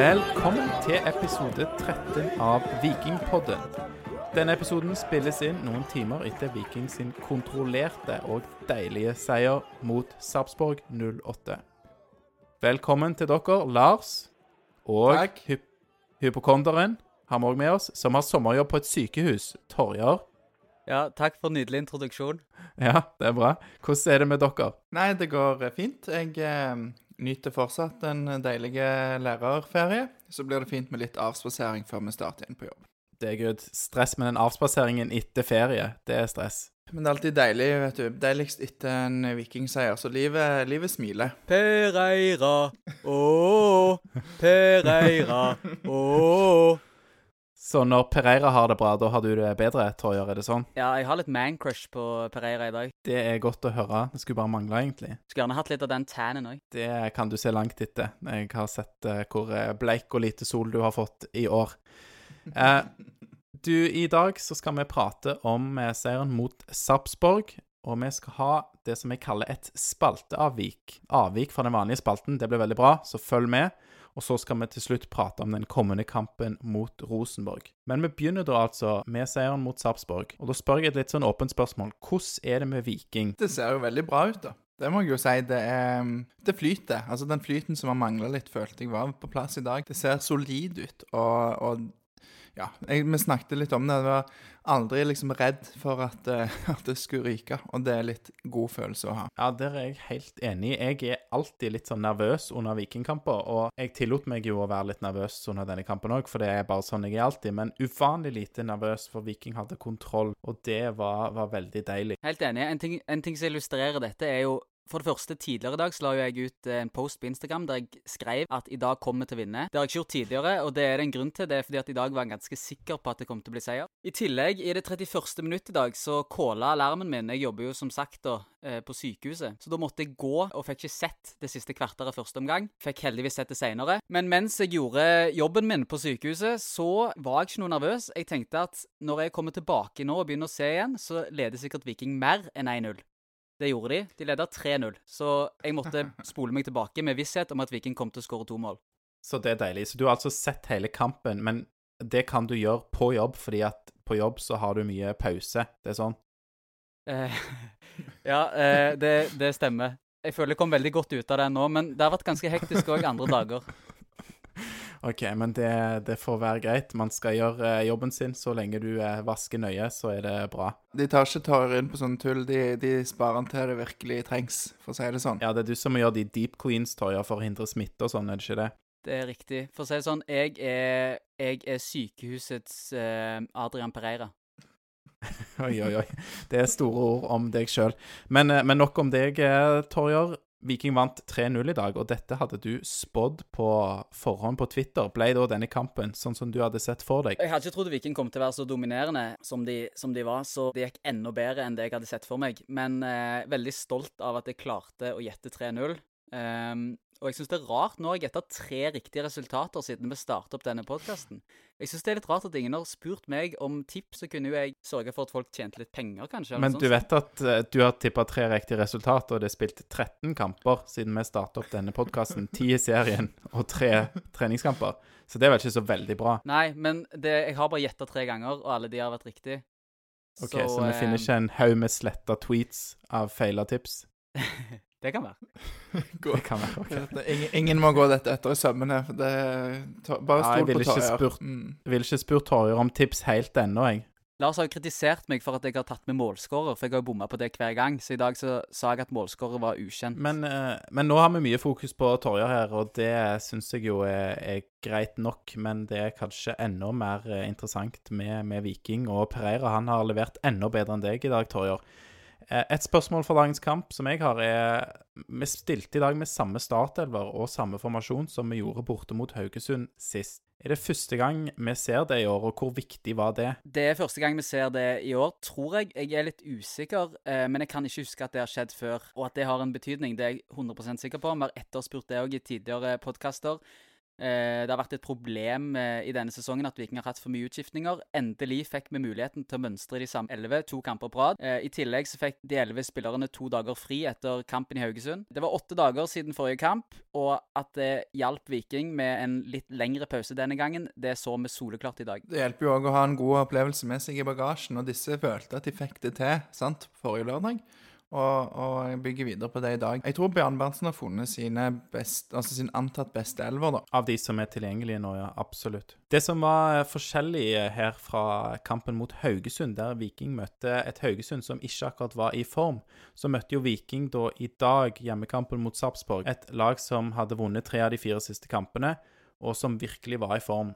Velkommen til episode 13 av Vikingpodden. Denne episoden spilles inn noen timer etter Viking sin kontrollerte og deilige seier mot Sarpsborg 08. Velkommen til dere, Lars og Takk. hy hypokonderen har vi òg med oss, som har sommerjobb på et sykehus. Torjar. Ja, takk for nydelig introduksjon. Ja, det er bra. Hvordan er det med dere? Nei, det går fint. Jeg eh, nyter fortsatt en deilig lærerferie. Så blir det fint med litt avspasering før vi starter igjen på jobb. Det er good. Stress med den avspaseringen etter ferie, det er stress. Men det er alltid deilig, vet du. Deiligst etter en vikingseier. Så livet, livet smiler. Pereira, ååå, Pereira, ååå. Så når Pereira har det bra, da har du det bedre, Torjer? er det sånn? Ja, jeg har litt man-crush på Pereira i dag. Det er godt å høre. Det skulle bare mangle, egentlig. Skulle gjerne hatt litt av den tannen òg. Det kan du se langt etter. Jeg har sett uh, hvor eh, bleik og lite sol du har fått i år. Uh, du, i dag så skal vi prate om seieren mot Sarpsborg. Og vi skal ha det som jeg kaller et spalteavvik. Avvik fra den vanlige spalten. Det blir veldig bra, så følg med. Og så skal vi til slutt prate om den kommende kampen mot Rosenborg. Men vi begynner da altså med seieren mot Sarpsborg. Og da spør jeg et litt sånn åpent spørsmål. Hvordan er det med Viking? Det ser jo veldig bra ut, da. Det må jeg jo si. Det er Det flyter. Altså, den flyten som har mangla litt, følte jeg var på plass i dag. Det ser solid ut. Og, og ja, jeg, vi snakket litt om det. Jeg var aldri liksom redd for at, eh, at det skulle ryke. Og det er litt god følelse å ha. Ja, der er jeg helt enig. Jeg er alltid litt sånn nervøs under vikingkamper, og jeg tillot meg jo å være litt nervøs under denne kampen òg, for det er bare sånn jeg er alltid. Men uvanlig lite nervøs, for Viking hadde kontroll, og det var, var veldig deilig. Helt enig. En ting, en ting som illustrerer dette, er jo for det første, tidligere i dag så la jeg ut eh, en post på Instagram der jeg skrev at i dag kommer til å vinne. Det har jeg ikke gjort tidligere, og det er det en grunn til. Det er fordi at i dag var jeg ganske sikker på at det kom til å bli seier. I tillegg, i det 31. minutt i dag, så kåla alarmen min. Jeg jobber jo som sagt da eh, på sykehuset, så da måtte jeg gå og fikk ikke sett det siste kvarteret første omgang. Fikk heldigvis sett det seinere. Men mens jeg gjorde jobben min på sykehuset, så var jeg ikke noe nervøs. Jeg tenkte at når jeg kommer tilbake nå og begynner å se igjen, så leder sikkert Viking mer enn 1-0. Det gjorde de. De leda 3-0. Så jeg måtte spole meg tilbake med visshet om at Viking kom til å skåre to mål. Så det er deilig. Så du har altså sett hele kampen, men det kan du gjøre på jobb, fordi at på jobb så har du mye pause. Det er sånn? Eh, ja, eh, det, det stemmer. Jeg føler jeg kom veldig godt ut av det nå, men det har vært ganske hektisk òg andre dager. OK, men det, det får være greit. Man skal gjøre eh, jobben sin så lenge du eh, vasker nøye, så er det bra. De tar ikke Torjer inn på sånn tull. De, de sparer den til det virkelig trengs, for å si det sånn. Ja, det er du som må gjøre de deep cleans, Torjer, for å hindre smitte og sånn, er det ikke det? Det er riktig. For å si det sånn, jeg er, jeg er sykehusets eh, Adrian Pereira. Oi, oi, oi. Det er store ord om deg sjøl. Men, eh, men nok om deg, Torjer. Viking vant 3-0 i dag, og dette hadde du spådd på forhånd på Twitter. Ble da denne kampen sånn som du hadde sett for deg? Jeg hadde ikke trodd Viking kom til å være så dominerende som de, som de var, så det gikk enda bedre enn det jeg hadde sett for meg. Men eh, veldig stolt av at jeg klarte å gjette 3-0. Ehm, og jeg syns det er rart Nå jeg gjetta tre riktige resultater siden vi startet opp denne podkasten. Jeg syns det er litt rart at ingen har spurt meg om tips, så kunne jo jeg sørga for at folk tjente litt penger, kanskje. Men du vet at uh, du har tippa tre riktige resultater, og det er spilt 13 kamper siden vi startet opp denne podkasten. 10 i serien og tre treningskamper. Så det er vel ikke så veldig bra. Nei, men det, jeg har bare gjetta tre ganger, og alle de har vært riktige. Ok, Så, vi eh, finner ikke en haug med sletta tweets av feila tips? Det kan være. Det kan være. ok. det, ingen, ingen må gå dette etter i sømmene. for Det, bare Ja, stol ville på Torjer. Mm. Jeg vil ikke spurt Torjer om tips helt ennå, jeg. Lars har jo kritisert meg for at jeg har tatt med målskårer, for jeg har jo bomma på det hver gang. Så i dag så sa jeg at målskårer var ukjent. Men, eh, men nå har vi mye fokus på Torjer her, og det syns jeg jo er, er greit nok. Men det er kanskje enda mer eh, interessant med, med Viking. Og Pereira han har levert enda bedre enn deg i dag, Torjer. Eh, Et spørsmål for dagens kamp som jeg har, er Vi stilte i dag med samme startelver og samme formasjon som vi gjorde borte mot Haugesund sist. Er det første gang vi ser det i år, og hvor viktig var det? Det er første gang vi ser det i år, tror jeg. Jeg er litt usikker, eh, men jeg kan ikke huske at det har skjedd før. Og at det har en betydning, det er jeg 100% sikker på. Vi har etterspurt det òg i tidligere podkaster. Eh, det har vært et problem eh, i denne sesongen at Viking har hatt for mye utskiftninger. Endelig fikk vi muligheten til å mønstre de samme elleve to kamper på rad. Eh, I tillegg så fikk de elleve spillerne to dager fri etter kampen i Haugesund. Det var åtte dager siden forrige kamp, og at det hjalp Viking med en litt lengre pause denne gangen, det så vi soleklart i dag. Det hjelper jo òg å ha en god opplevelse med seg i bagasjen, og disse følte at de fikk det til sant, forrige lørdag. Og, og bygger videre på det i dag. Jeg tror Bjørn Berntsen har funnet sine best, altså sin antatt beste elver, da. Av de som er tilgjengelige nå, ja. Absolutt. Det som var forskjellig her fra kampen mot Haugesund, der Viking møtte et Haugesund som ikke akkurat var i form, så møtte jo Viking da i dag hjemmekampen mot Sarpsborg, et lag som hadde vunnet tre av de fire siste kampene, og som virkelig var i form.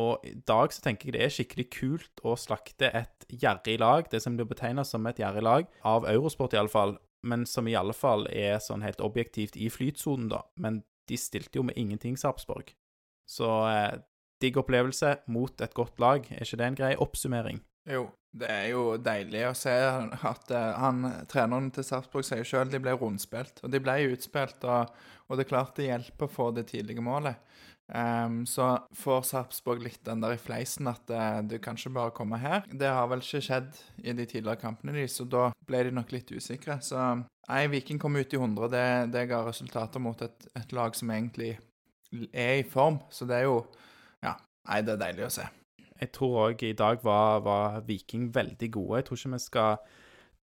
Og i dag så tenker jeg det er skikkelig kult å slakte et gjerrig lag, det som blir betegna som et gjerrig lag, av Eurosport iallfall, men som i alle fall er sånn helt objektivt i flytsonen, da. Men de stilte jo med ingenting, Sarpsborg. Så eh, digg opplevelse mot et godt lag, er ikke det en grei oppsummering? Jo, det er jo deilig å se at uh, han, treneren til Sarpsborg sier sjøl de ble rundspilt. Og de ble utspilt, og, og det er klart det hjelper å få det tidlige målet. Um, så får Sarpsborg litt den der i fleisen at uh, du kan ikke bare komme her. Det har vel ikke skjedd i de tidligere kampene de, så da ble de nok litt usikre. Så nei, Viking kom ut i 100. Det, det ga resultater mot et, et, lag som egentlig er i form. Så det er jo Ja, nei, det er deilig å se. Jeg tror òg i dag var, var Viking veldig gode. Jeg tror ikke vi skal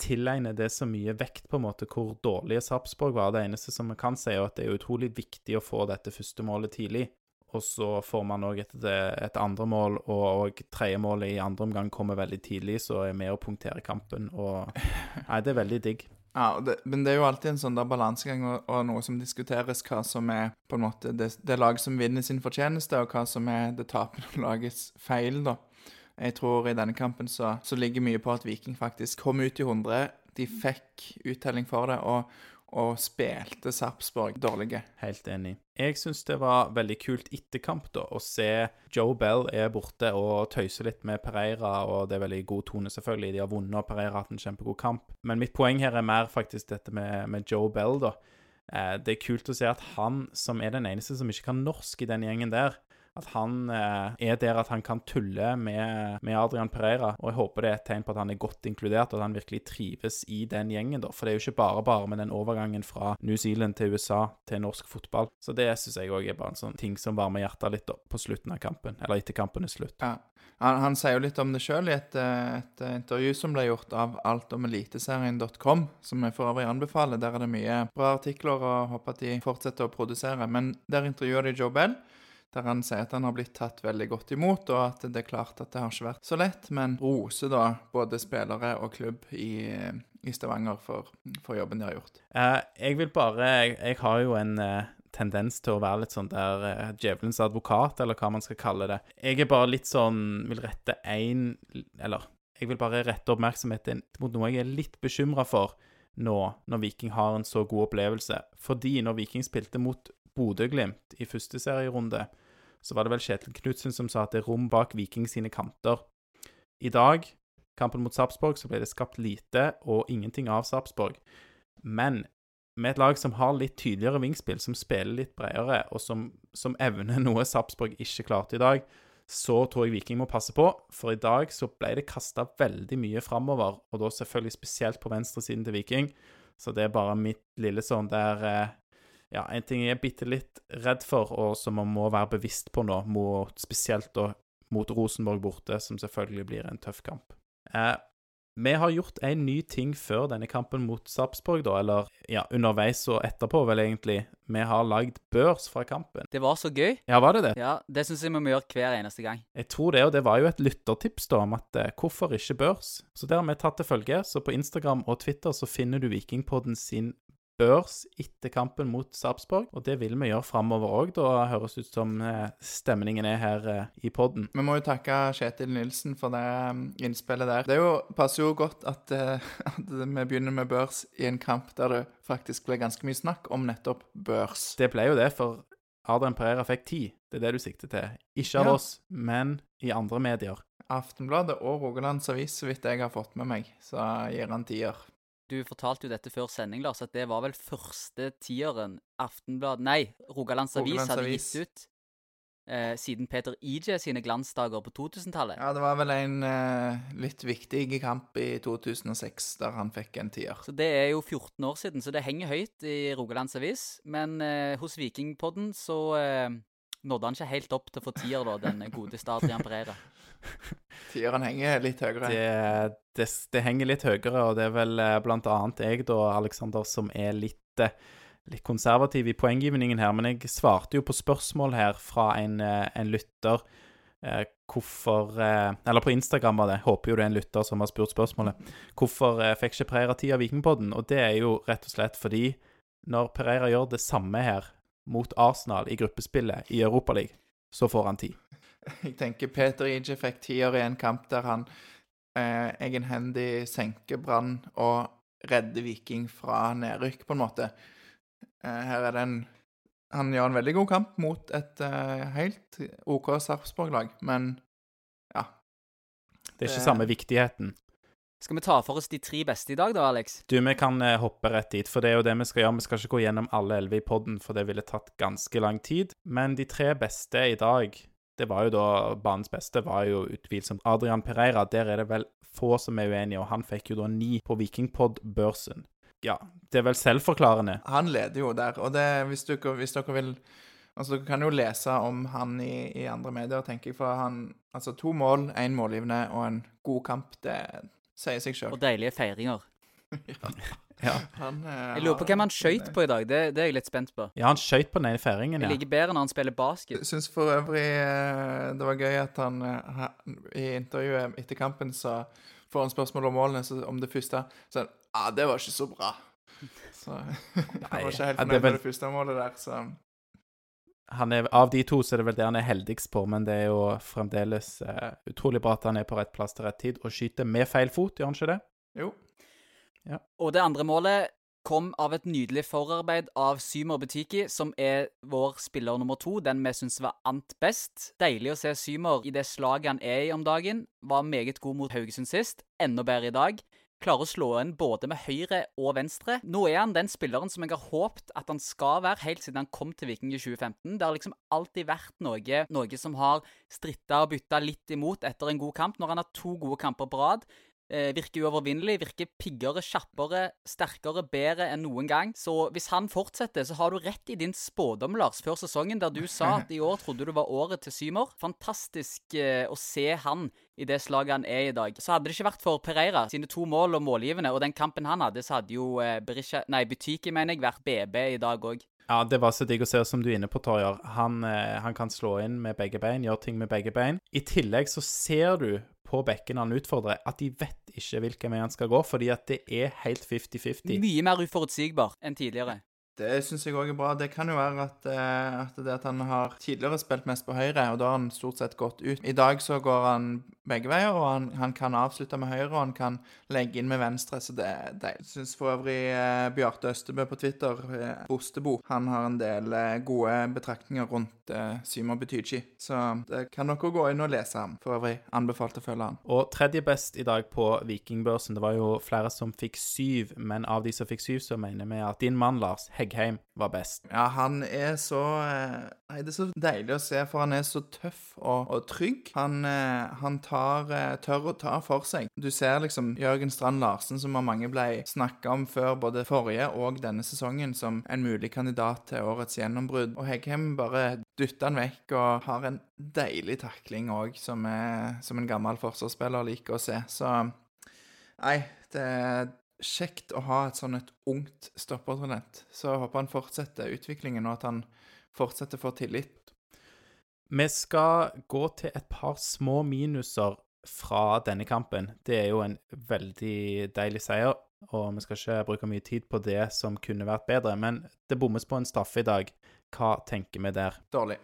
tilegne det så mye vekt, på en måte, hvor dårlige Sarpsborg var. Det eneste som vi kan si, er at det er utrolig viktig å få dette første målet tidlig. Og så får man òg et, et andre mål, og, og tredje målet i andre omgang kommer veldig tidlig, så er med å punktere kampen. Og Nei, det er veldig digg. Ja, det, men det er jo alltid en sånn der balansegang og, og, noe som diskuteres, hva som er på en måte det, det laget som vinner sin fortjeneste, og hva som er det tapende lagets feil, da. Jeg tror i denne kampen så, så ligger mye på at Viking faktisk kom ut i 100. De fikk uttelling for det, og, og spilte Sarpsborg dårlige. Helt enig. Jeg syns det var veldig kult etterkamp, da, å se Joe Bell er borte og tøyse litt med Pereira, og det er veldig god tone, selvfølgelig. De har vunnet, og Pereira har hatt en kjempegod kamp. Men mitt poeng her er mer faktisk dette med, med Joe Bell, da. Eh, det er kult å se at han, som er den eneste som ikke kan norsk i den gjengen der, at han eh, er der at han kan tulle med, med, Adrian Pereira. Og jeg håper det er et tegn på at han er godt inkludert, og at han virkelig trives i den gjengen. da. For det er jo ikke bare bare med den overgangen fra New Zealand til USA til norsk fotball. Så det syns jeg òg er bare en sånn ting som varmer hjertet litt da, på slutten av kampen. Eller etter kampen er slutt. Ja. Han, han, sier jo litt om det sjøl i et, eh, et, intervju som ble gjort av altomeliteserien.com, som jeg for øvrig anbefaler. Der er det mye bra artikler, og håper at de fortsetter å produsere. Men der intervjuer de Joe Bell der han sier at han har blitt tatt veldig godt imot, og at det er klart at det har ikke vært så lett, men roser da både spillere og klubb i, i Stavanger for, for, jobben de har gjort. Uh, jeg vil bare Jeg, jeg har jo en uh, tendens til å være litt sånn der uh, djevelens advokat, eller hva man skal kalle det. Jeg er bare litt sånn Vil rette én Eller jeg vil bare rette oppmerksomheten mot noe jeg er litt bekymra for nå, når Viking har en så god opplevelse. Fordi når Viking spilte mot Bodø-Glimt i første serierunde, så var det vel Kjetil Knutsen som sa at det er rom bak Viking sine kanter. I dag, kampen mot Sarpsborg, så ble det skapt lite og ingenting av Sarpsborg. Men med et lag som har litt tydeligere vingspill, som spiller litt bredere, og som, som evner noe Sarpsborg ikke klarte i dag, så tror jeg Viking må passe på. For i dag så ble det kasta veldig mye framover, og da selvfølgelig spesielt på venstresiden til Viking. Så det er bare mitt lille sånn der eh, ja, en ting jeg er bitte litt redd for, og som man må være bevisst på nå, mot, spesielt da mot Rosenborg borte, som selvfølgelig blir en tøff kamp. Eh, vi har gjort en ny ting før denne kampen mot Sarpsborg, da, eller ja, underveis og etterpå, vel egentlig. Vi har lagd børs fra kampen. Det var så gøy. Ja, var det det? Ja, Det syns jeg vi må gjøre hver eneste gang. Jeg tror det, og det var jo et lyttertips da, om at eh, hvorfor ikke børs? Så det har vi tatt til følge. Så på Instagram og Twitter så finner du Vikingpodden sin børs etter kampen mot Sarpsborg, og det vil vi gjøre framover òg. Da høres ut som eh, stemningen er her eh, i poden. Vi må jo takke Kjetil Nilsen for det mm, innspillet der. Det jo, passer jo godt at, eh, at, vi begynner med børs i en kamp der det faktisk ble ganske mye snakk om nettopp børs. Det ble jo det, for Adrian Pereira fikk ti. Det er det du sikter til. Ikke av ja. oss, men i andre medier. Aftenbladet og Rogalands Avis, så vidt jeg har fått med meg, så gir han tier. Du fortalte jo dette før sending, Lars, at det var vel første tieren Aftenblad Nei, Rogalands Avis hadde gitt ut. eh, siden Peter IJ sine glansdager på 2000-tallet. Ja, det var vel en eh, litt viktig kamp i 2006 der han fikk en tier. Så det er jo 14 år siden, så det henger høyt i Rogalands Avis. Men eh, hos Vikingpodden så eh, nådde han ikke helt opp til å få tier, da, den gode Adrian Pereira. Tieren henger litt høyere. Det, det, det henger litt høyere, og det er vel eh, blant annet jeg, da, Aleksander, som er litt, eh, litt konservativ i poenggivningen her. Men jeg svarte jo på spørsmål her fra en, eh, en lytter. Eh, hvorfor Eller på Instagram var det. Håper jo det er en lytter som har spurt spørsmålet. Hvorfor fikk ikke Pereira tid av Vikingpodden? Og det er jo rett og slett fordi når Pereira gjør det samme her mot Arsenal i gruppespillet i Europaligaen, så får han ti. Jeg tenker Peter Ije fikk tier i en kamp der han eh, egenhendig senker Brann og redder Viking fra nedrykk, på en måte. Eh, her er det en Han gjør en veldig god kamp mot et eh, helt OK Sarpsborg-lag, men ja. Det er ikke Det- samme viktigheten. Skal vi ta for oss de tre beste i dag, da, Alex? Du, vi kan eh, hoppe rett dit, for det er jo det vi skal gjøre. Vi skal ikke gå gjennom alle elleve i podden, for det ville tatt ganske lang tid. Men de tre beste i dag, det var jo da banens beste, var jo utvilsomt Adrian Pereira. Der er det vel få som er uenige, og han fikk jo da ni på Vikingpod-børsen. Ja, det er vel selvforklarende. Han leder jo der, og det, hvis, dere, hvis dere vil Altså, Dere kan jo lese om han i, i andre medier, tenker jeg, for han Altså, to mål, én målgivende og en god kamp, det sier seg sjøl. Og deilige feiringer. Ja, Jeg lurer på hvem han skøyt på i dag. Det, det er jeg litt spent på. ja han skøyt på den ene feiringen, Jeg ja. liker bedre når han spiller basket. Jeg syns for øvrig eh, det var gøy at han eh, i intervjuet etter kampen så får han spørsmål om målene, så om det første. Så han Ja, det var ikke så bra. Så han var ikke helt Ja, fornøyd med det første målet der, så Han er, av de to så er det vel det han er heldigst på, men det er jo fremdeles eh, utrolig bra at han er på rett plass til rett tid og skyter med feil fot, gjør han ikke det? jo. Og det andre målet kom av et nydelig forarbeid av Symer Butiki, som er vår spiller nummer to, den vi syns var ant best. Deilig å se Symer i det slaget han er i om dagen. Var meget god mot Haugesund sist, enda bedre i dag. Klarer å slå inn både med høyre og venstre. Nå er han den spilleren som jeg har håpet at han skal være, helt siden han kom til Viking i 2015. Det har liksom alltid vært noe, noe som har stritta og bytta litt imot etter en god kamp. Når han har to gode kamper på rad, virker uovervinnelig, virker piggere, kjappere, sterkere, bedre enn noen gang. Så hvis han fortsetter, så har du rett i din spådom, Lars, før sesongen, der du sa at i år trodde du var året til Symer. Fantastisk eh, å se han i det slaget han er i dag. Så hadde det ikke vært for Pereira sine to mål og målgivende, og den kampen han hadde, så hadde jo eh, Berisha, nei, Butiki, mener jeg, vært BB i dag òg. Ja, det var så digg å se, som du er inne på, Torjar. Han, eh, han kan slå inn med begge bein, gjøre ting med begge bein. I tillegg så ser du på bekken han utfordrer, at de vet ikke hvilken vei han skal gå, fordi at det er helt 50-50. Mye mer uforutsigbar enn tidligere. Det syns jeg òg er bra. Det kan jo være at, eh, at det at han har tidligere spilt mest på høyre, og da har han stort sett gått ut. I dag så går han begge veier, og han, han kan avslutte med høyre, og han kan legge inn med venstre, så det er deilig. Jeg syns for øvrig eh, Bjarte Østebø på Twitter, eh, Bostebo, han har en del eh, gode betraktninger rundt eh, Symer Betychi, så det kan dere gå inn og lese ham. For øvrig anbefalt å følge han. Og tredje best i dag på Vikingbørsen, det var jo flere som fikk syv, men av de som fikk syv, så mener vi at din mann, Lars Heggheim, var best. Ja, han er så eh, Nei, det er så deilig å se, for han er så tøff og, og trygg. Han, eh, han tar, eh, tør å ta for seg. Du ser liksom Jørgen Strand Larsen, som mange ble snakka om før både forrige og denne sesongen, som en mulig kandidat til årets gjennombrudd. Og Heggheim bare dytter han vekk og har en deilig takling òg, som, som en gammel forsvarsspiller liker å se. Så Nei, det kjekt å ha et sånn et ungt stoppertalent. Så jeg håper han fortsetter utviklingen, og at han fortsetter å få tillit. Vi skal gå til et par små minuser fra denne kampen. Det er jo en veldig deilig seier, og vi skal ikke bruke mye tid på det som kunne vært bedre. Men det bommes på en straffe i dag. Hva tenker vi der? Dårlig.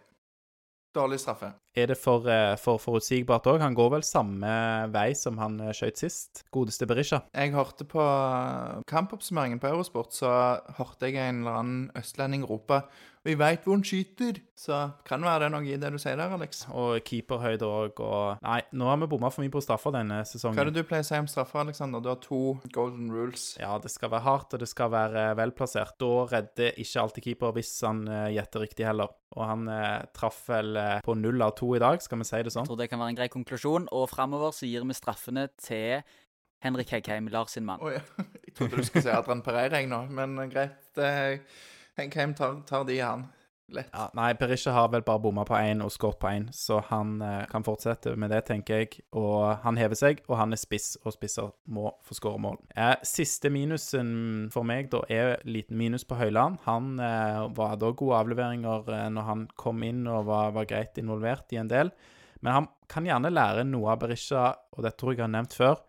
Dårlig straffe. er det for, eh, for forutsigbart òg? Han går vel samme vei som han skøyt sist? Godeste Berisha. Jeg hørte på eh, kampoppsummeringen på Eurosport, så hørte jeg en eller annen østlending rope Vi veit hvor han skyter! Så kan være det noe i det du sier der, Alex. Og keeperhøyde òg, og Nei, nå har vi bomma for mye på straffer denne sesongen. Hva er det du pleier å si om straffer, Alexander? Du har to golden rules. Ja, det skal være hardt, og det skal være velplassert. Da redder ikke alltid keeper hvis han uh, gjetter riktig heller. Og han eh, traff vel eh, på null av to i dag, skal vi si det sånn? Jeg tror det kan være en grei konklusjon. Og framover så gir vi straffene til Henrik Heggheim, Lars sin mann. Å ja. Jeg trodde du skulle si Adrian Pereira, jeg nå, men greit. Henkheim tar, tar de, han. Lett. Ja, nei, Berisha har vel bare bomma på én og skåret på én, så han eh, kan fortsette med det, tenker jeg. Og han hever seg, og han er spiss, og spisser må få skåre mål. Eh, siste minusen for meg da er liten minus på Høyland. Han eh, var da gode avleveringer eh, når han kom inn og var, var, greit involvert i en del. Men han kan gjerne lære noe av Berisha, og dette tror jeg jeg har nevnt før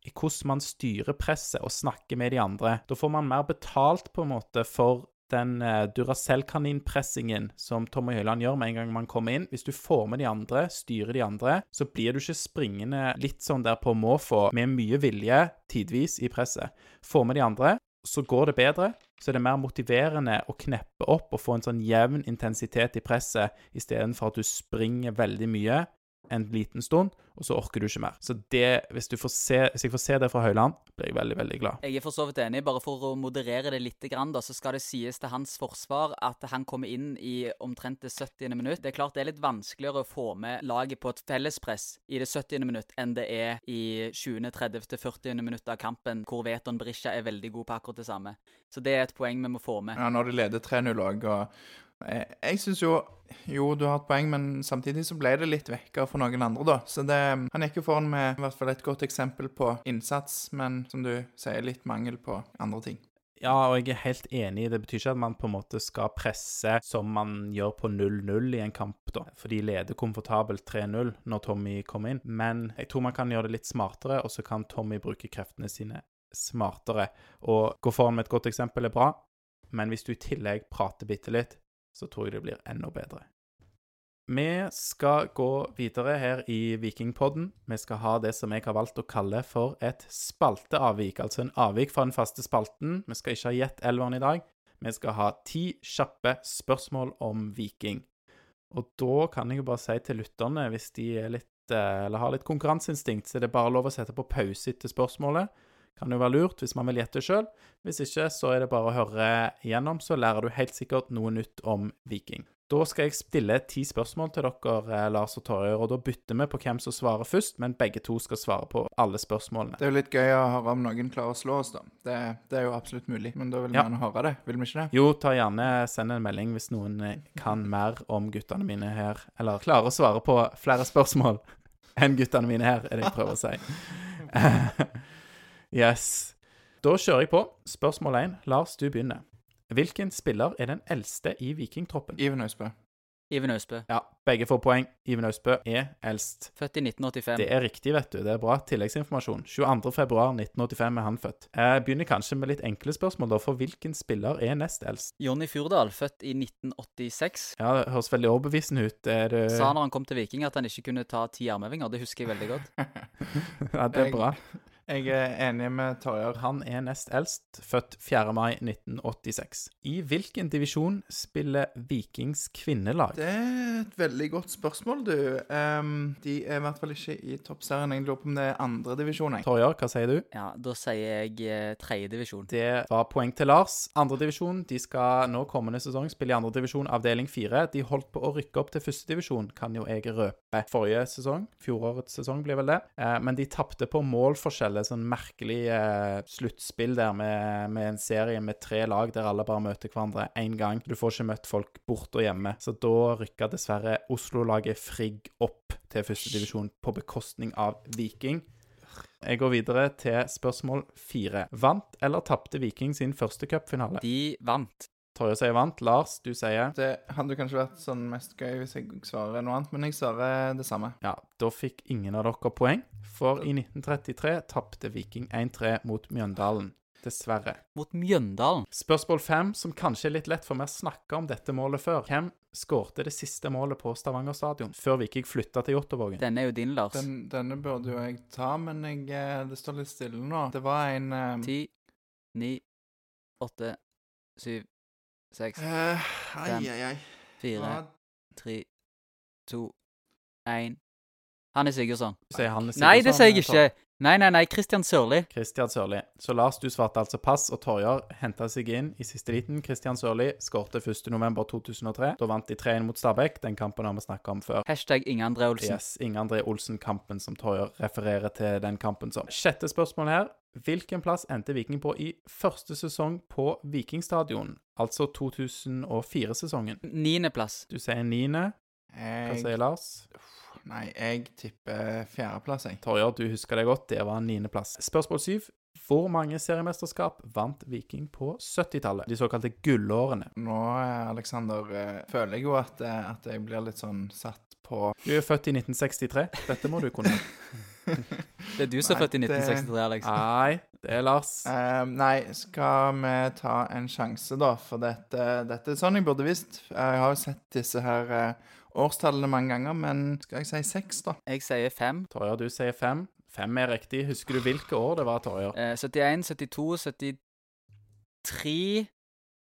i hvordan man styrer presset og snakker med de andre. Da får man mer betalt på en måte for den uh, Duracell-kaninpressingen som Tommy Høiland gjør med en gang man kommer inn. Hvis du får med de andre, styrer de andre, så blir du ikke springende litt sånn der på måfå med mye vilje tidvis i presset. Får med de andre, så går det bedre. Så er det mer motiverende å kneppe opp og få en sånn jevn intensitet i presset, istedenfor at du springer veldig mye en liten stund, og så orker du ikke mer. Så det, hvis, se, hvis jeg får se det fra Høyland, blir jeg veldig, veldig glad. Jeg er for så vidt enig. Bare for å moderere det litt, da, så skal det sies til hans forsvar at han kommer inn i omtrent det 70. minutt. Det er klart det er litt vanskeligere å få med laget på et fellespress i det 70. minutt enn det er i 20., 30., 40. minutt av kampen, hvor Veton Berisha er veldig god på akkurat det samme. Så det er et poeng vi må få med. Ja, når de leder 3-0 òg, og jeg, jeg syns jo Jo, du har et poeng, men samtidig så ble det litt vekker for noen andre, da. Så det Han gikk jo foran med i hvert fall et godt eksempel på innsats, men som du sier, litt mangel på andre ting. Ja, og jeg er helt enig. Det betyr ikke at man på en måte skal presse som man gjør på 0-0 i en kamp, da. For de leder komfortabelt 3-0 når Tommy kommer inn. Men jeg tror man kan gjøre det litt smartere, og så kan Tommy bruke kreftene sine smartere. Og gå foran med et godt eksempel er bra, men hvis du i tillegg prater bitte litt, så tror jeg det blir enda bedre. Vi skal gå videre her i Vikingpodden. Vi skal ha det som jeg har valgt å kalle for et spalteavvik, altså en avvik fra den faste spalten. Vi skal ikke ha gjett elveren i dag. Vi skal ha ti kjappe spørsmål om Viking. Og da kan jeg jo bare si til lytterne, hvis de litt, eh, har litt konkurranseinstinkt, så er det bare lov å sette på pause etter spørsmålet. Kan jo være lurt hvis man vil gjette sjøl. Hvis ikke, så er det bare å høre igjennom, så lærer du helt sikkert noe nytt om Viking. Da skal jeg stille ti spørsmål til dere, eh, Lars og Torjer, og da bytter vi på hvem som svarer først, men begge to skal svare på alle spørsmålene. Det er jo litt gøy å høre om noen klarer å slå oss, da. Det, det er jo absolutt mulig, men da vil vi ja. gjerne høre det, vil vi ikke det? Jo, ta gjerne send en melding hvis noen eh, kan mer om guttene mine her, eller klarer å svare på flere spørsmål enn guttene mine her, er det jeg prøver å si. Yes. Da kjører jeg på. Spørsmål 1. Lars, du begynner. Hvilken spiller er den eldste i vikingtroppen? Iven Øysbø. Iven Øysbø. Ja, begge får poeng. Iven Øysbø er eldst. Født i 1985. Det er riktig, vet du. Det er bra tilleggsinformasjon. 22.2.1985 er han født. Jeg begynner kanskje med litt enkle spørsmål, da. For hvilken spiller er nest eldst? Jonny Fjordal, født i 1986. Ja, det høres veldig overbevisende ut. Er du Sa når han kom til Viking at han ikke kunne ta ti armhevinger. Det husker jeg veldig godt. ja, det er bra. Jeg er enig med Torjar. Han er nest eldst, født 4. mai 1986. I hvilken divisjon spiller Vikings kvinnelag? Det er et veldig godt spørsmål, du. Um, de er i hvert fall ikke i toppserien. Jeg lurer på om det er andre divisjon. Torjar, hva sier du? Ja, Da sier jeg eh, tredje divisjon. Det var poeng til Lars. Andre divisjon. De skal nå kommende sesong spille i andre divisjon, avdeling fire. De holdt på å rykke opp til første divisjon, kan jo jeg røpe. Forrige sesong, fjorårets sesong blir vel det, uh, men de tapte på målforskjell det sånn merkelig eh, sluttspill der med, med, en serie med tre lag der alle bare møter hverandre én gang. Du får ikke møtt folk borte og hjemme. Så da rykka dessverre Oslo-laget Frigg opp til førstedivisjon på bekostning av Viking. Jeg går videre til spørsmål fire. Vant eller tapte Viking sin første cupfinale? De vant. Torje sier vant. Lars, du sier Det hadde kanskje vært sånn mest gøy hvis jeg svarer noe annet, men jeg svarer det samme. Ja, da fikk ingen av dere poeng, for i 1933 tapte Viking 1-3 mot Mjøndalen. Dessverre. Mot Mjøndalen. Spørsmål fem, som kanskje er litt lett, for vi har snakka om dette målet før. Hvem skårte det siste målet på Stavanger stadion før Viking flytta til Jåttåvågen? Denne er jo din, Lars. Den, denne burde jo jeg ta, men jeg, eh, det står litt stille nå. Det var en eh, Ti, ni, åtte, syv, seks, eh, Ai, Fem. fire, tre, to, én. Hanne Sigurdsson. Du sier Hanne Nei, det sier jeg eh, ikke. Nei, nei, nei. Christian Sørli. Kristian Sørli. Så Lars, du svarte altså pass, og Torjar henta seg inn i siste liten. Kristian Sørli skårte 1.11.2003. Da vant de 3-1 mot Stabæk. Den kampen har vi snakka om før. Hashtag Inge André Olsen. Yes, Inge André Olsen-kampen som Torjar refererer til den kampen som. Sjette spørsmål her. Hvilken plass endte Viking på i første sesong på Vikingstadion? Altså 2004-sesongen. Niendeplass. Du sier niende. Hva sier Lars? Nei, jeg tipper fjerdeplass, jeg. Torjer, du husker det godt. Det var niendeplass. Spørsmål syv. Hvor mange seriemesterskap vant Viking på 70-tallet? De såkalte gullårene. Nå, Aleksander, Alexander, eh, føler jeg jo at, eh, at jeg blir litt sånn satt på Du er født i 1963. Dette må du kunne. Det er du som er født i 1963, Alex. Nei, det er Lars. Uh, nei, skal vi ta en sjanse, da? For dette, dette er sånn jeg burde visst. Jeg har jo sett disse her eh, årstallene mange ganger, men skal jeg si seks, da? Jeg sier fem. Torjer, du sier fem. Fem er riktig. Husker du hvilke år det var, Torjer? Eh, 71, 72, 73,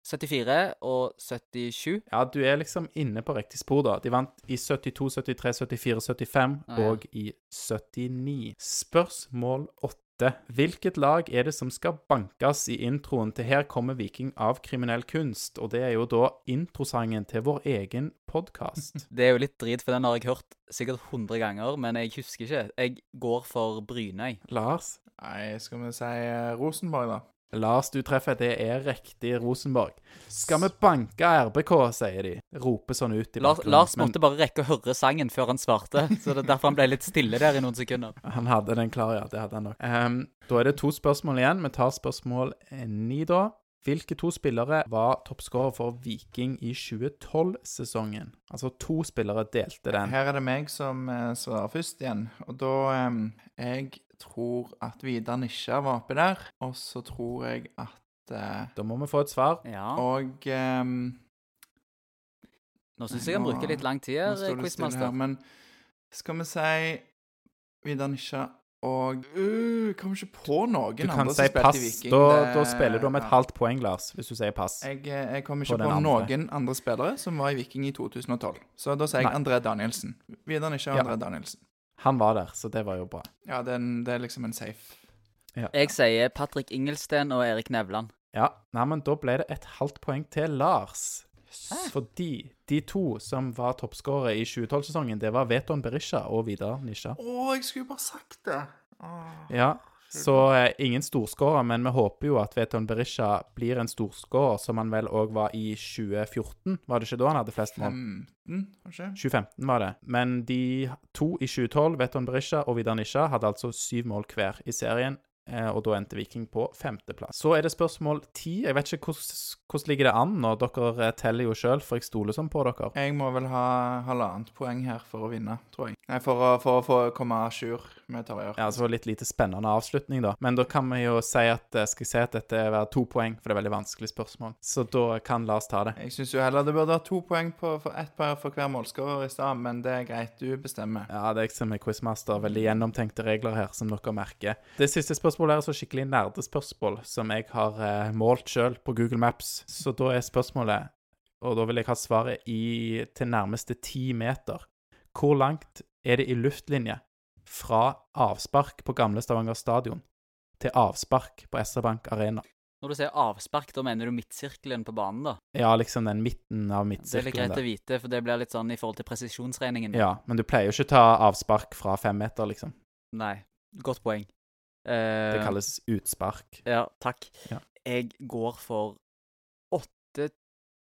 74 og 77. Ja, du er liksom inne på riktig spor, da. De vant i 72, 73, 74, 75 Ah, ja. og i 79. Spørsmål åtte. Hvilket lag er det som skal bankes i introen til Her kommer Viking av kriminell kunst? Og det er jo da introsangen til vår egen podkast. Det er jo litt drit, for den har jeg hørt sikkert 100 ganger, men jeg husker ikke. Jeg går for Brynøy. Lars? Nei, skal vi si eh, Rosenborg, da? Lars, du treffer. Det er riktig Rosenborg. Skal vi banke RBK, sier de. Roper sånn ut i Lars. Lars Men måtte bare rekke å høre sangen før han svarte, så det er derfor han ble litt stille der i noen sekunder. han hadde den klar, ja. Det hadde han nok. Um, da er det to spørsmål igjen. Vi tar spørsmål eh, ni, da. Hvilke to spillere var toppskårer for Viking i 2012-sesongen? Altså to spillere delte den. Her er det meg som eh, svarer først igjen. Og da um, Jeg tror at Vidar Nisja var oppi der. Og så tror jeg at eh, Da må vi få et svar. Ja. Og eh, Nå syns jeg han bruker litt lang tid her, det stille quizmaster. men skal vi si Vidar Nisja og uh, Kommer ikke på noen Du kan andre si som spilte pass. i Viking. Da, Det- da spiller du om et ja. halvt poeng, Lars, hvis du sier pass. Jeg, eh, jeg kommer ikke på, på andre. noen andre spillere som var i Viking i 2012. Så da sier jeg Nei. André Danielsen. Vidar Nisja og Ja. André Danielsen. Han var der, så det var jo bra. Ja, det er, en, det er liksom en safe. Ja, Jeg sier Patrick Ingelsten og Erik Nevland. ja. Nei, men da ble det et halvt poeng til Lars. Hæ? Fordi de to som var toppskårere i 2012-sesongen, det var Veton Berisha og Vidar Nisha. Å, jeg skulle jo bare sagt det! Åh. Ja, så eh, ingen storskårer, men vi håper jo at Veton Berisha blir en storskårer, som han vel òg var i 2014. Var det ikke da han hadde flest mål? 15, kanskje? 2015 var det. Men de to i 2012, Veton Berisha og Vidar Nisha, hadde altså syv mål hver i serien. Eh, Og da endte Viking på femteplass. Så er det spørsmål ti. Jeg vet ikke hvordan, hvordan ligger det an når Dere eh, teller jo sjøl, for jeg stoler sånn på dere. Jeg må vel ha halvannet poeng her for å vinne, tror jeg. Nei, for å, for å få komme à jour med Tarjei. Ja, så det litt lite spennende avslutning, da. Men da kan vi jo si at eh, skal jeg si at dette er to poeng, for det er veldig vanskelig spørsmål. Så da kan Lars ta det. Jeg syns jo heller det burde ha to poeng på for ett par for hver målskårer i stad, men det er greit. Du bestemmer. Ja, det er jeg som er quizmaster. Veldig gjennomtenkte regler her, som dere merker. Det siste spørsmålet er så skikkelig nerdespørsmål som jeg har eh, målt sjøl på Google Maps. Så da er spørsmålet, og da vil jeg ha svaret i, til nærmeste ti meter. Hvor langt er det i luftlinje fra avspark på gamle Stavanger stadion til avspark på SR Bank Arena? Når du sier avspark, da mener du midtsirkelen på banen, da? Ja, liksom den midten av midtsirkelen. Det er litt greit å vite, for det blir litt sånn i forhold til presisjonsregningen. Ja, men du pleier jo ikke å ta avspark fra fem meter, liksom. Nei. Godt poeng. Eh, Det kalles utspark. Ja, takk. Ja. Jeg går for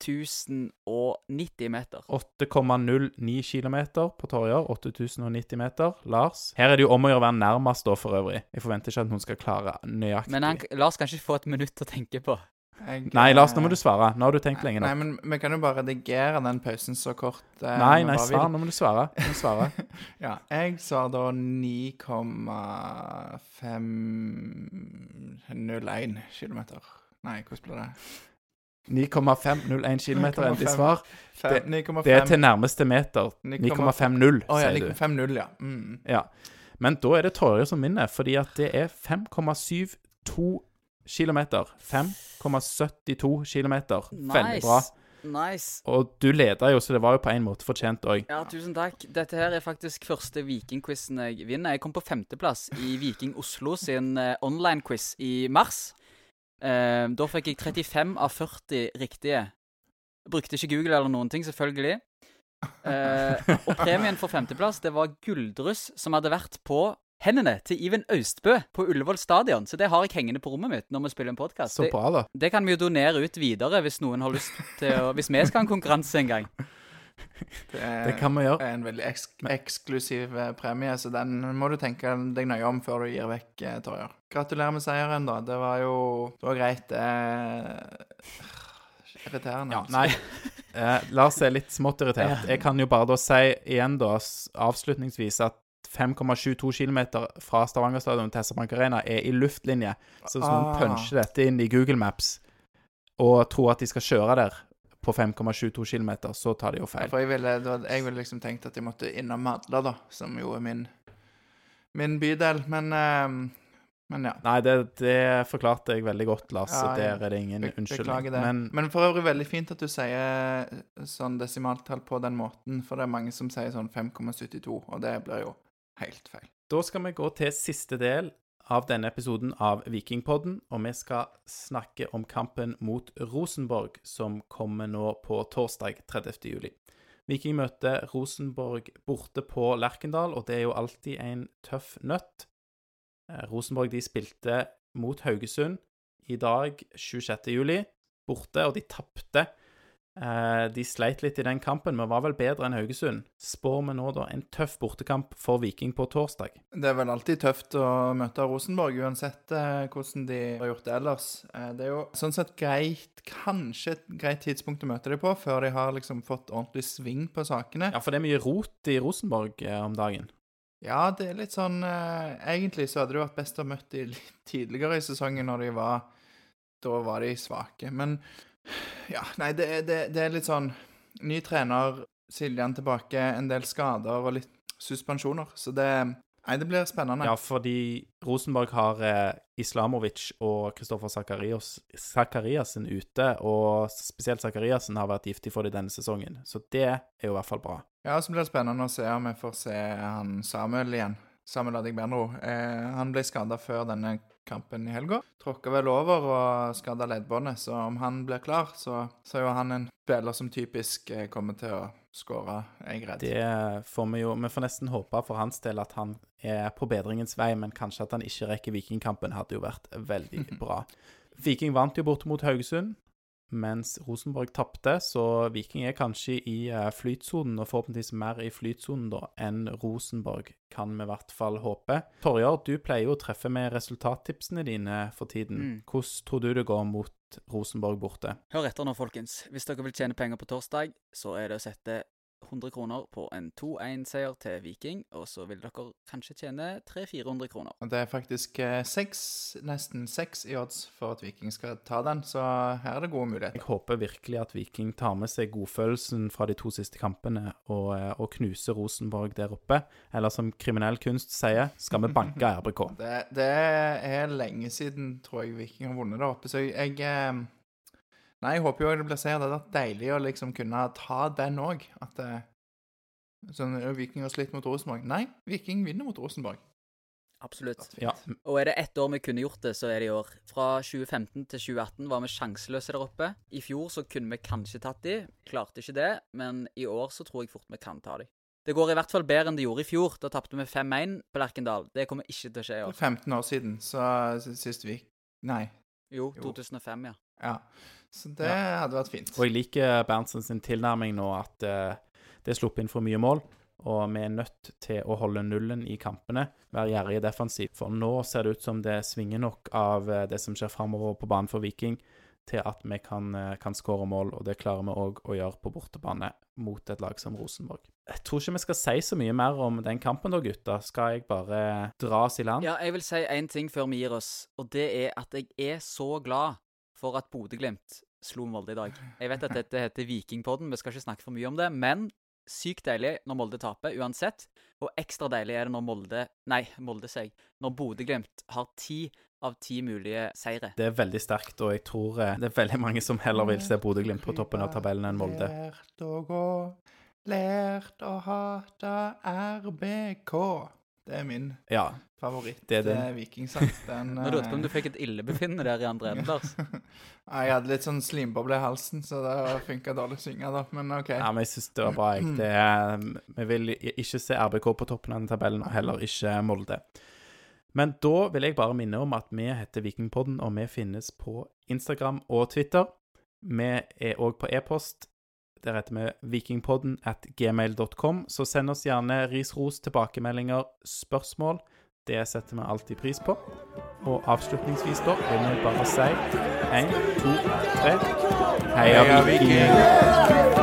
8090 meter. 8,09 km på Torjer. 8090 meter. Lars? Her er det jo om å gjøre å være nærmest, da, for øvrig. Jeg forventer ikke at hun skal klare nøyaktig. Men han, Lars kan ikke få et minutt å tenke på. Jeg, Nei, Lars, nå må eh, du svare. Nå har du tenkt lenge Nei, men vi kan jo bare redigere den pausen så kort. eh, Nei, nei, svar. Nå må du svare. Må svare. Ja, jeg svarer da 9,501 km. Nei, hvordan blir det? 9,501 km endelig 9,5. svar. Fem- 9,5 Det er til nærmeste meter. 9,5. 9,50, Å ja, sier du. 9,50, ja. Mm. Ja. Men da er det Torje som vinner, fordi at det er 5,72 km. 5,72 km. Veldig bra. Nice. Og du leder jo, så det var jo på en måte fortjent òg. Ja, tusen takk. Dette her er faktisk første Vikingquizen jeg vinner. Jeg kom på femteplass i Viking Oslo sin eh, online-quiz i mars. Eh, da fikk jeg 35 av 40 riktige. Brukte ikke Google eller noen ting, selvfølgelig. Eh, og premien for femteplass, det var gulldryss som hadde vært på hendene til Iven Austbø på Ullevål stadion. Så det har jeg hengende på rommet mitt når vi spiller en podkast. Så bra, da. Det kan vi jo donere ut videre hvis noen har lyst til å Hvis vi skal ha en konkurranse en gang. Det, er, Det kan vi gjøre. er en veldig eks eksklusiv eh, premie, så den må du tenke deg nøye om før du gir vekk, eh, Torjer. Gratulerer med seieren, da. Det var jo Det var greit. Det er irriterende. Ja, nei. Eh, Lars er litt smått irritert. Jeg kan jo bare da si igjen, da, avslutningsvis, at 5,72 km fra Stavanger stadion til SR-Bank Arena er i luftlinje. Så hvis noen Ah. puncher dette inn i Google Maps og tror at de skal kjøre der på 5,72 km, så tar de jo Ja, feil. For jeg ville, jeg ville liksom tenkt at jeg måtte innom Madla, da, som jo er min, min bydel. Men, uh, men ja. Nei, det, det forklarte jeg veldig godt, Lars, Ja, der er det ingen unnskyldning. Det. Men Men, for øvrig veldig fint at du sier sånn desimaltall på den måten, for det er mange som sier sånn 5,72, og det blir jo helt feil. Da skal vi gå til siste del av denne episoden av Vikingpodden, og vi skal snakke om kampen mot Rosenborg, som kommer nå på torsdag 30. juli. Viking møter Rosenborg borte på Lerkendal, og det er jo alltid en tøff nøtt. Eh, Rosenborg de spilte mot Haugesund i dag, 26. juli, borte, og de tapte. Eh, De sleit litt i den kampen, men var vel bedre enn Haugesund. Spår vi nå da en tøff bortekamp for Viking på torsdag? Det er vel alltid tøft å møte Rosenborg, uansett eh, hvordan de har gjort det ellers. Eh, det er jo sånn sett greit, kanskje et greit tidspunkt å møte dem på, før de har liksom fått ordentlig sving på sakene. Ja, for det er mye rot i Rosenborg om dagen. Ja, det er litt sånn Egentlig så hadde det vært best å møte dem litt tidligere i sesongen, når de var Da var de svake. Men ja, nei, det, det, det er litt sånn Ny trener, Siljan tilbake, en del skader og litt suspensjoner. Så det Nei, det blir spennende. Ja, fordi Rosenborg har eh, Islamovic og Kristoffer Sakariassen ute, og spesielt Sakariassen har vært giftig for dem denne sesongen. Så det er jo i hvert fall bra. Ja, så blir det spennende å se om vi får se han Samuel igjen. Samuel Adigbenro. Eh, han ble skada før denne kampen i helga. Tråkka vel over og skada leddbåndet, så om han blir klar, så, så er jo han en spiller som typisk eh, kommer til å skåre, er jeg redd. Det får vi jo Vi får nesten håpe for hans del at han er på bedringens vei, men kanskje at han ikke rekker Vikingkampen, hadde jo vært veldig bra. Viking vant jo bort mot Haugesund, mens Rosenborg tapte, så Viking er kanskje i eh, flytsonen, og forhåpentligvis mer i flytsonen da enn Rosenborg, kan vi i hvert fall håpe. Torjar, du pleier jo å treffe med resultattipsene dine for tiden. Mm. Hvordan tror du det går mot Rosenborg borte? Hør etter nå, folkens. Hvis dere vil tjene penger på torsdag, så er det å sette 100 kroner på en 2-1-seier til Viking, og så vil dere kanskje tjene 300-400 kroner. Det er faktisk eh, seks, nesten seks i odds for at Viking skal ta den, så her er det gode muligheter. Jeg håper virkelig at Viking tar med seg godfølelsen fra de to siste kampene og, eh, og knuser Rosenborg der oppe. Eller som kriminell kunst sier, skal vi banke RBK. Det, det er lenge siden, tror jeg, Viking har vunnet der oppe, så jeg, jeg eh, Nei, jeg håper jo det blir seier. Det hadde vært deilig å liksom kunne ta den òg. At eh, sånn, eh, Viking har slitt mot Rosenborg. Nei, Viking vinner mot Rosenborg. Absolutt. Ja, Og er det ett år vi kunne gjort det, så er det i år. Fra 2015 til 2018 var vi sjanseløse der oppe. I fjor så kunne vi kanskje tatt de, klarte ikke det, men i år så tror jeg fort vi kan ta de. Det går i hvert fall bedre enn det gjorde i fjor. Da tapte vi 5-1 på Lerkendal. Det kommer ikke til å skje i år. Det er 15 år siden, så sist vi Nei. Jo, Jo. 2005, ja. Ja. Så det hadde vært fint. og jeg liker Berntsen sin tilnærming nå, at uh, det er sluppet inn for mye mål. Og vi er nødt til å holde nullen i kampene, være gjerrige defensivt. For nå ser det ut som det svinger nok av uh, det som skjer framover på banen for Viking. til at vi kan, uh, kan skåre mål, og det klarer vi òg å gjøre på bortebane mot et lag som Rosenborg. Jeg tror ikke vi skal si så mye mer om den kampen da, gutta. Skal jeg bare dra oss i land? Ja, jeg vil si én ting før vi gir oss, og det er at jeg er så glad for at Bodø-Glimt slo Molde i dag. Jeg vet at dette heter Vikingpodden, vi skal ikke snakke for mye om det, men sykt deilig når Molde taper, uansett. Og ekstra deilig er det når Molde Nei, Molde seg. Når Bodø-Glimt har ti av ti mulige seire. Det er veldig sterkt, og jeg tror eh, det er veldig mange som heller vil se Bodø-Glimt på toppen av tabellen enn Molde. Lært å gå, lært å hate RBK. Det er min Ja, favoritt. Det er den. eh, vikingsang. Den Nå lurte jeg på om eh, du fikk et illebefinnende der i andre enden, Lars. Nei, Jeg hadde litt sånn slimboble i halsen, så det funka dårlig å synge, da. Men OK. ja men jeg syns det var bra. Jeg. Det er, vi vil ikke se RBK på toppen av den tabellen, og heller ikke Molde. Men da vil jeg bare minne om at vi heter Vikingpodden, og vi finnes på Instagram og Twitter. Vi er òg på e-post. Der heter vi vikingpodden at gmail.com. Så send oss gjerne ris, ros, tilbakemeldinger, spørsmål. Det setter vi alltid pris på. Og avslutningsvis da vil vi bare si én, to, tre Heia! Viking!